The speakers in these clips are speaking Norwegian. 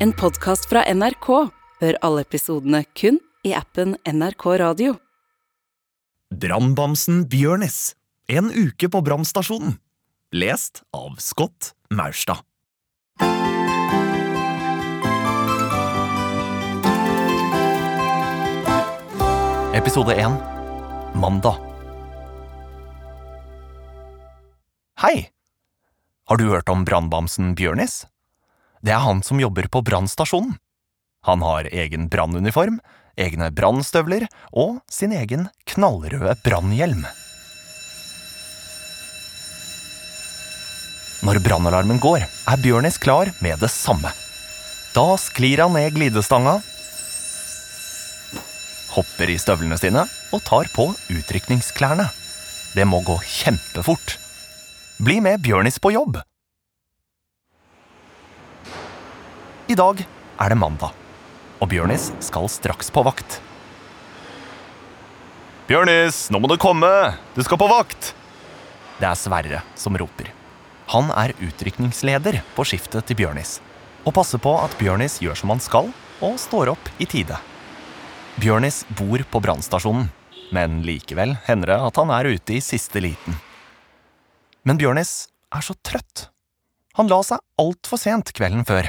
En podkast fra NRK. Hør alle episodene kun i appen NRK Radio. Brannbamsen Bjørnis. En uke på brannstasjonen. Lest av Scott Maurstad. Episode 1 Mandag Hei! Har du hørt om brannbamsen Bjørnis? Det er han som jobber på brannstasjonen. Han har egen brannuniform, egne brannstøvler og sin egen knallrøde brannhjelm. Når brannalarmen går, er Bjørnis klar med det samme. Da sklir han ned glidestanga, hopper i støvlene sine og tar på utrykningsklærne. Det må gå kjempefort. Bli med Bjørnis på jobb! I dag er det mandag, og Bjørnis skal straks på vakt. Bjørnis, nå må du komme! Du skal på vakt! Det er Sverre som roper. Han er utrykningsleder på skiftet til Bjørnis, og passer på at Bjørnis gjør som han skal, og står opp i tide. Bjørnis bor på brannstasjonen, men likevel hender det at han er ute i siste liten. Men Bjørnis er så trøtt. Han la seg altfor sent kvelden før.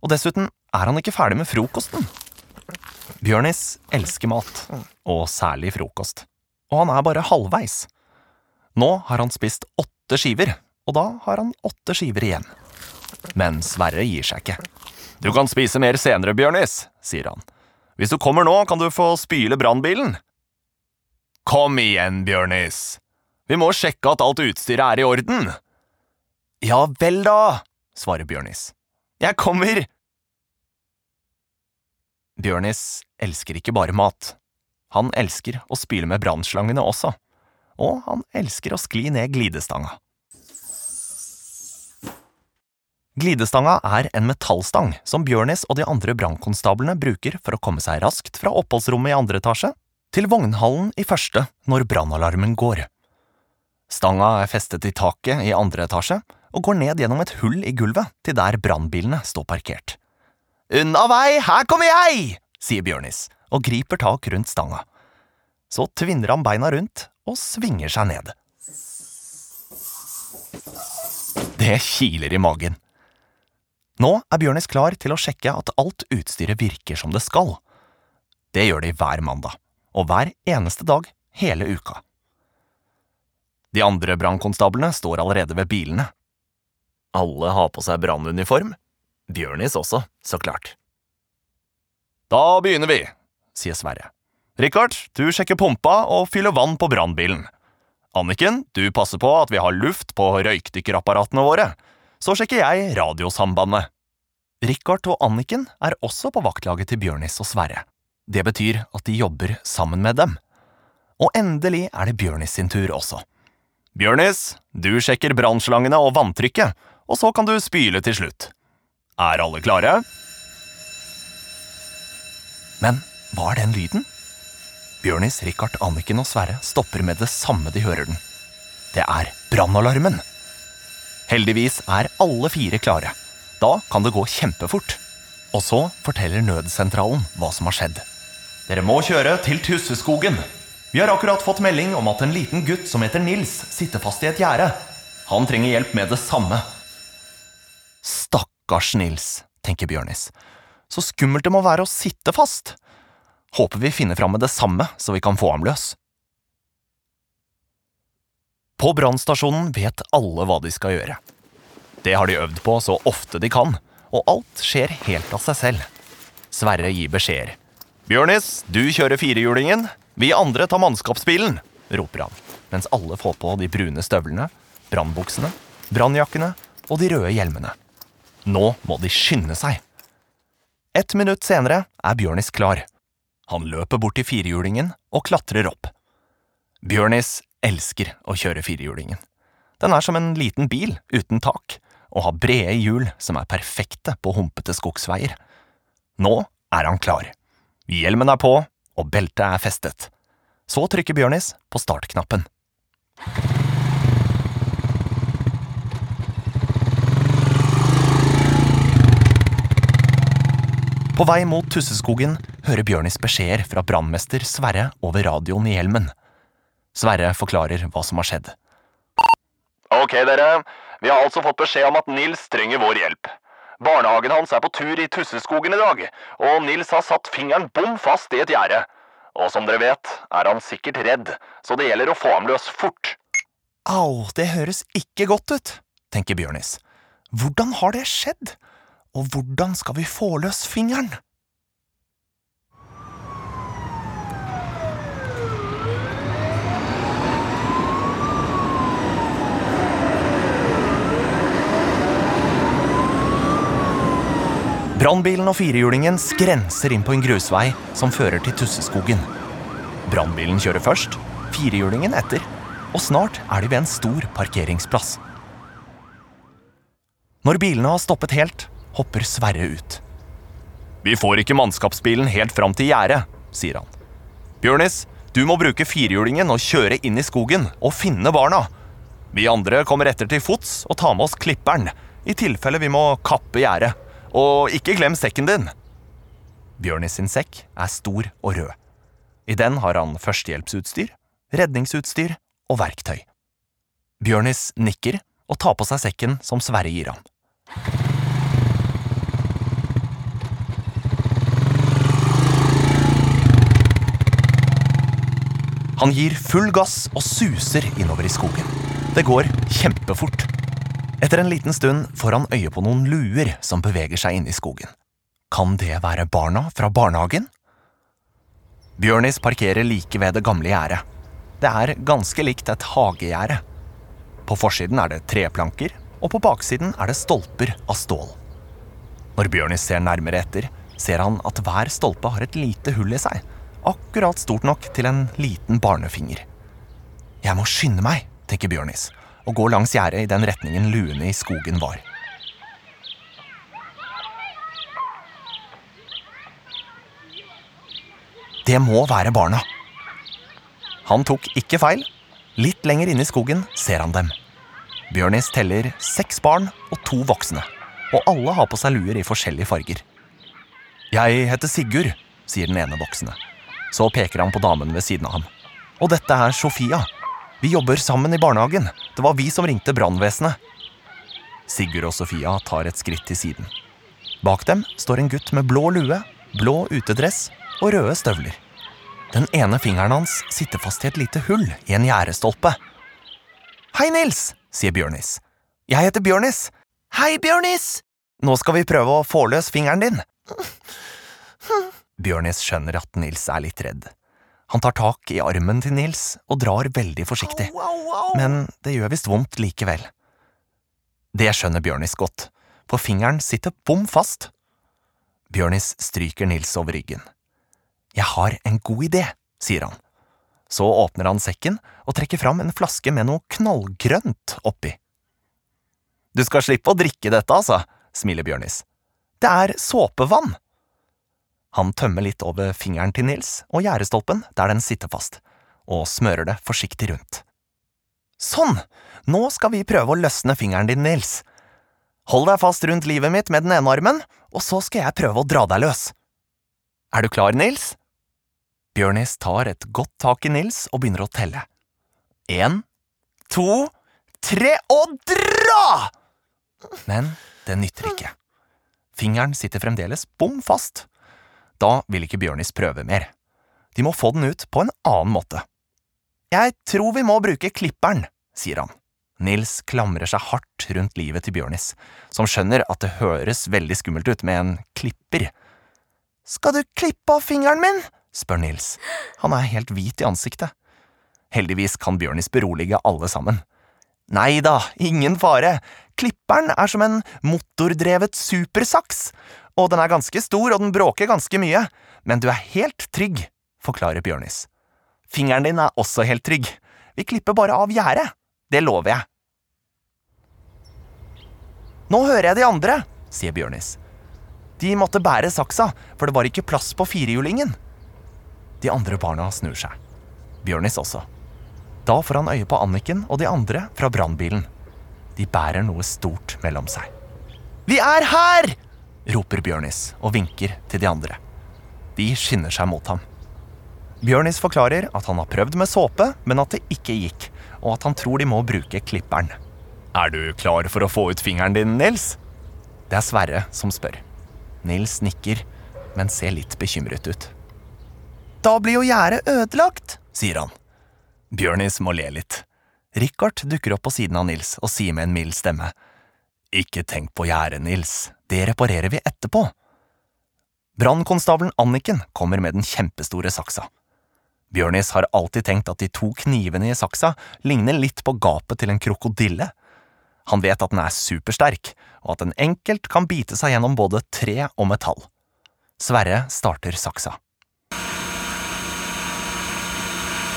Og dessuten er han ikke ferdig med frokosten. Bjørnis elsker mat, og særlig frokost. Og han er bare halvveis. Nå har han spist åtte skiver, og da har han åtte skiver igjen. Men Sverre gir seg ikke. Du kan spise mer senere, Bjørnis, sier han. Hvis du kommer nå, kan du få spyle brannbilen. Kom igjen, Bjørnis. Vi må sjekke at alt utstyret er i orden. Ja vel da, svarer Bjørnis. Jeg kommer. Bjørnis elsker ikke bare mat. Han elsker å spyle med brannslangene også. Og han elsker å skli ned glidestanga. Glidestanga er en metallstang som Bjørnis og de andre brannkonstablene bruker for å komme seg raskt fra oppholdsrommet i andre etasje til vognhallen i første når brannalarmen går. Stanga er festet i taket i andre etasje og går ned gjennom et hull i gulvet til der brannbilene står parkert. Unna vei, her kommer jeg! sier Bjørnis og griper tak rundt stanga. Så tvinner han beina rundt og svinger seg ned. Det kiler i magen. Nå er Bjørnis klar til å sjekke at alt utstyret virker som det skal. Det gjør de hver mandag, og hver eneste dag hele uka. De andre brannkonstablene står allerede ved bilene. Alle har på seg brannuniform. Bjørnis også, så klart. Da begynner vi, sier Sverre. Richard, du sjekker pumpa og fyller vann på brannbilen. Anniken, du passer på at vi har luft på røykdykkerapparatene våre. Så sjekker jeg radiosambandet. Richard og Anniken er også på vaktlaget til Bjørnis og Sverre. Det betyr at de jobber sammen med dem. Og endelig er det Bjørnis sin tur også. Bjørnis, du sjekker brannslangene og vanntrykket, og så kan du spyle til slutt. Er alle klare? Men hva er den lyden? Bjørnis, Richard, Anniken og Sverre stopper med det samme de hører den. Det er brannalarmen. Heldigvis er alle fire klare. Da kan det gå kjempefort. Og så forteller nødsentralen hva som har skjedd. Dere må kjøre til Tusseskogen. Vi har akkurat fått melding om at en liten gutt som heter Nils, sitter fast i et gjerde. Han trenger hjelp med det samme. Stakkars Nils, tenker Bjørnis. Så skummelt det må være å sitte fast. Håper vi finner fram med det samme, så vi kan få ham løs. På brannstasjonen vet alle hva de skal gjøre. Det har de øvd på så ofte de kan, og alt skjer helt av seg selv. Sverre gir beskjeder. Bjørnis, du kjører firehjulingen. Vi andre tar mannskapsbilen, roper han, mens alle får på de brune støvlene, brannbuksene, brannjakkene og de røde hjelmene. Nå må de skynde seg. Et minutt senere er Bjørnis klar. Han løper bort til firehjulingen og klatrer opp. Bjørnis elsker å kjøre firehjulingen. Den er som en liten bil uten tak, og har brede hjul som er perfekte på humpete skogsveier. Nå er han klar. Hjelmen er på, og beltet er festet. Så trykker Bjørnis på startknappen. På vei mot Tusseskogen hører Bjørnis beskjeder fra brannmester Sverre over radioen i hjelmen. Sverre forklarer hva som har skjedd. Ok, dere. Vi har altså fått beskjed om at Nils trenger vår hjelp. Barnehagen hans er på tur i Tusseskogen i dag, og Nils har satt fingeren bom fast i et gjerde. Og som dere vet, er han sikkert redd, så det gjelder å få ham løs fort. Au, det høres ikke godt ut, tenker Bjørnis. Hvordan har det skjedd? Og hvordan skal vi få løs fingeren? Brannbilen og firehjulingen skrenser inn på en grusvei som fører til Tusseskogen. Brannbilen kjører først, firehjulingen etter, og snart er de ved en stor parkeringsplass. Når bilene har stoppet helt, hopper Sverre ut. Vi får ikke mannskapsbilen helt fram til gjerdet, sier han. Bjørnis, du må bruke firehjulingen og kjøre inn i skogen og finne barna. Vi andre kommer etter til fots og tar med oss klipperen, i tilfelle vi må kappe gjerdet. Og ikke glem sekken din. Bjørnis sin sekk er stor og rød. I den har han førstehjelpsutstyr, redningsutstyr og verktøy. Bjørnis nikker og tar på seg sekken som Sverre gir ham. Han gir full gass og suser innover i skogen. Det går kjempefort. Etter en liten stund får han øye på noen luer som beveger seg inn i skogen. Kan det være barna fra barnehagen? Bjørnis parkerer like ved det gamle gjerdet. Det er ganske likt et hagegjerde. På forsiden er det treplanker, og på baksiden er det stolper av stål. Når Bjørnis ser nærmere etter, ser han at hver stolpe har et lite hull i seg, akkurat stort nok til en liten barnefinger. Jeg må skynde meg, tenker Bjørnis, og går langs gjerdet i den retningen luene i skogen var. Det må være barna. Han tok ikke feil. Litt lenger inne i skogen ser han dem. Bjørnis teller seks barn og to voksne, og alle har på seg luer i forskjellige farger. Jeg heter Sigurd, sier den ene voksne. Så peker han på damen ved siden av ham. Og dette er Sofia. Vi jobber sammen i barnehagen. Det var vi som ringte brannvesenet. Sigurd og Sofia tar et skritt til siden. Bak dem står en gutt med blå lue, blå utedress og røde støvler. Den ene fingeren hans sitter fast i et lite hull i en gjerdestolpe. Hei, Nils, sier Bjørnis. Jeg heter Bjørnis. Hei, Bjørnis! Nå skal vi prøve å få løs fingeren din. Bjørnis skjønner at Nils er litt redd. Han tar tak i armen til Nils og drar veldig forsiktig, men det gjør visst vondt likevel. Det skjønner Bjørnis godt, for fingeren sitter bom fast. Bjørnis stryker Nils over ryggen. Jeg har en god idé, sier han. Så åpner han sekken og trekker fram en flaske med noe knallgrønt oppi. Du skal slippe å drikke dette, altså, smiler Bjørnis. Det er såpevann. Han tømmer litt over fingeren til Nils og gjerdestolpen der den sitter fast, og smører det forsiktig rundt. Sånn! Nå skal vi prøve å løsne fingeren din, Nils. Hold deg fast rundt livet mitt med den ene armen, og så skal jeg prøve å dra deg løs. Er du klar, Nils? Bjørnis tar et godt tak i Nils og begynner å telle. En, to, tre og dra! Men det nytter ikke. Fingeren sitter fremdeles bom fast. Da vil ikke Bjørnis prøve mer. De må få den ut på en annen måte. Jeg tror vi må bruke klipperen, sier han. Nils klamrer seg hardt rundt livet til Bjørnis, som skjønner at det høres veldig skummelt ut med en klipper. Skal du klippe av fingeren min? spør Nils. Han er helt hvit i ansiktet. Heldigvis kan Bjørnis berolige alle sammen. Nei da, ingen fare. Klipperen er som en motordrevet supersaks, og den er ganske stor og den bråker ganske mye, men du er helt trygg, forklarer Bjørnis. Fingeren din er også helt trygg. Vi klipper bare av gjerdet. Det lover jeg. Nå hører jeg de andre, sier Bjørnis. De måtte bære saksa, for det var ikke plass på firehjulingen. De andre barna snur seg. Bjørnis også. Da får han øye på Anniken og de andre fra brannbilen. De bærer noe stort mellom seg. Vi er her! Roper Bjørnis og vinker til de andre. De skynder seg mot ham. Bjørnis forklarer at han har prøvd med såpe, men at det ikke gikk, og at han tror de må bruke klipperen. Er du klar for å få ut fingeren din, Nils? Det er Sverre som spør. Nils nikker, men ser litt bekymret ut. Da blir jo gjerdet ødelagt, sier han. Bjørnis må le litt. Richard dukker opp på siden av Nils og sier med en mild stemme. Ikke tenk på gjerdet, Nils, det reparerer vi etterpå. Brannkonstabelen Anniken kommer med den kjempestore saksa. Bjørnis har alltid tenkt at de to knivene i saksa ligner litt på gapet til en krokodille. Han vet at den er supersterk, og at den enkelt kan bite seg gjennom både tre og metall. Sverre starter saksa.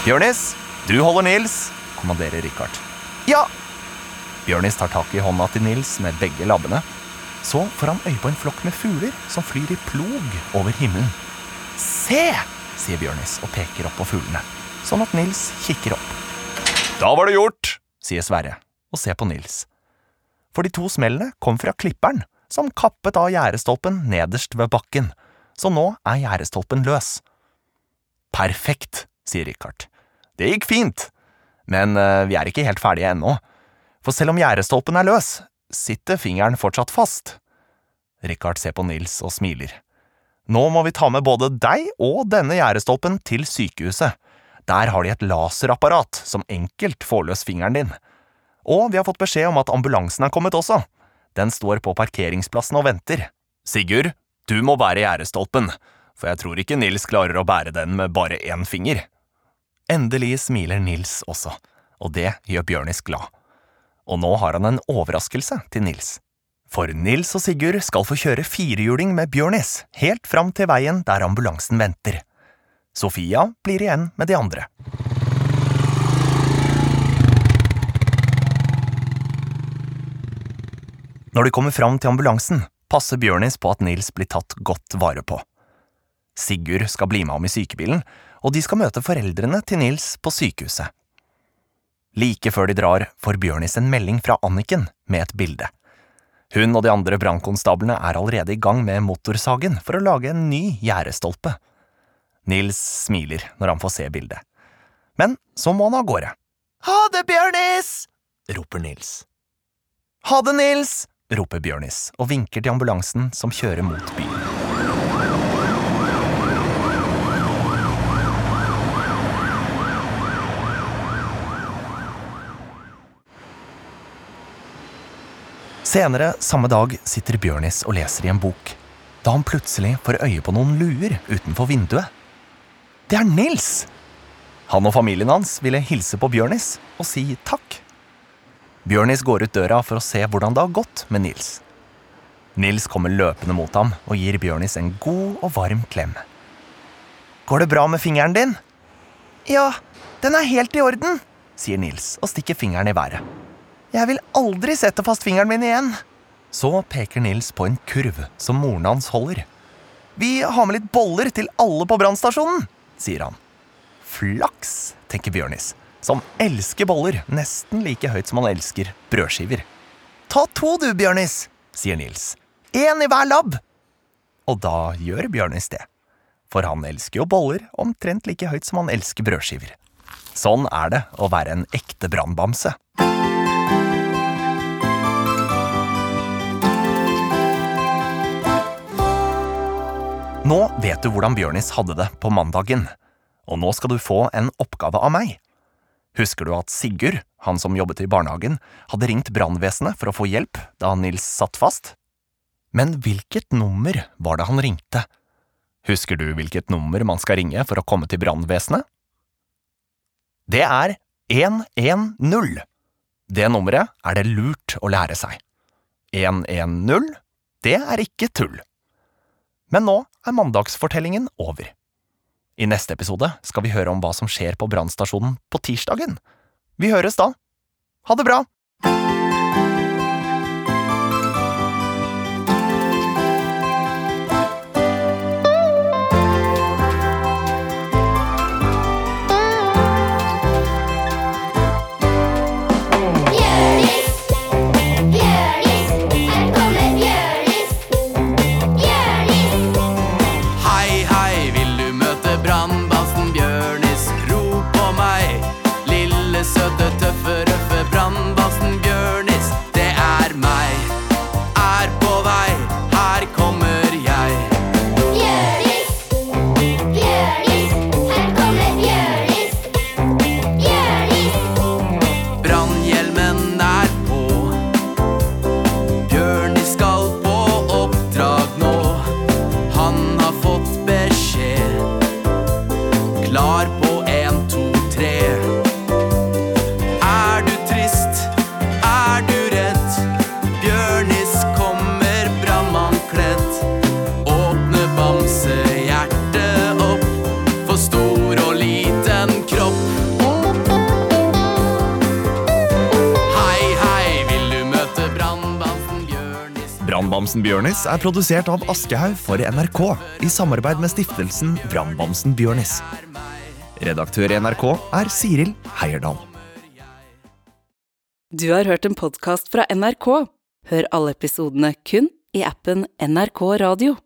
Bjørnis, du holder Nils, kommanderer Richard. Ja! Bjørnis tar tak i hånda til Nils med begge labbene. Så får han øye på en flokk med fugler som flyr i plog over himmelen. Se! sier Bjørnis og peker opp på fuglene, sånn at Nils kikker opp. Da var det gjort, sier Sverre og ser på Nils. For de to smellene kom fra klipperen, som kappet av gjerdestolpen nederst ved bakken, så nå er gjerdestolpen løs. Perfekt, sier Richard. Det gikk fint, men uh, vi er ikke helt ferdige ennå, for selv om gjerdestolpen er løs, sitter fingeren fortsatt fast. Richard ser på Nils og smiler. Nå må vi ta med både deg og denne gjerdestolpen til sykehuset. Der har de et laserapparat som enkelt får løs fingeren din. Og vi har fått beskjed om at ambulansen er kommet også. Den står på parkeringsplassen og venter. Sigurd, du må bære gjerdestolpen, for jeg tror ikke Nils klarer å bære den med bare én finger. Endelig smiler Nils også, og det gjør Bjørnis glad. Og nå har han en overraskelse til Nils. For Nils og Sigurd skal få kjøre firehjuling med Bjørnis helt fram til veien der ambulansen venter. Sofia blir igjen med de andre. Når de kommer fram til ambulansen, passer Bjørnis på at Nils blir tatt godt vare på. Sigurd skal bli med ham i sykebilen, og de skal møte foreldrene til Nils på sykehuset. Like før de drar, får Bjørnis en melding fra Anniken med et bilde. Hun og de andre brannkonstablene er allerede i gang med motorsagen for å lage en ny gjerdestolpe. Nils smiler når han får se bildet. Men så må han av gårde. Ha det, Bjørnis! roper Nils. Ha det, Nils! roper Bjørnis og vinker til ambulansen som kjører mot byen. Senere samme dag sitter Bjørnis og leser i en bok, da han plutselig får øye på noen luer utenfor vinduet. Det er Nils! Han og familien hans ville hilse på Bjørnis og si takk. Bjørnis går ut døra for å se hvordan det har gått med Nils. Nils kommer løpende mot ham og gir Bjørnis en god og varm klem. Går det bra med fingeren din? Ja, den er helt i orden, sier Nils og stikker fingeren i været. Jeg vil aldri sette fast fingeren min igjen. Så peker Nils på en kurv som moren hans holder. Vi har med litt boller til alle på brannstasjonen, sier han. Flaks, tenker Bjørnis, som elsker boller nesten like høyt som han elsker brødskiver. Ta to du, Bjørnis, sier Nils. Én i hver labb. Og da gjør Bjørnis det. For han elsker jo boller omtrent like høyt som han elsker brødskiver. Sånn er det å være en ekte brannbamse. Nå vet du hvordan Bjørnis hadde det på mandagen, og nå skal du få en oppgave av meg. Husker du at Sigurd, han som jobbet i barnehagen, hadde ringt brannvesenet for å få hjelp da Nils satt fast? Men hvilket nummer var det han ringte? Husker du hvilket nummer man skal ringe for å komme til brannvesenet? Det er 110. Det nummeret er det lurt å lære seg. 110, det er ikke tull. Men nå er mandagsfortellingen over. I neste episode skal vi høre om hva som skjer på brannstasjonen på tirsdagen. Vi høres da. Ha det bra! Brannbamsen Bjørnis er produsert av Aschehoug for NRK i samarbeid med stiftelsen Brannbamsen Bjørnis. Redaktør i NRK er Siril Heierdal. Du har hørt en podkast fra NRK. Hør alle episodene kun i appen NRK Radio.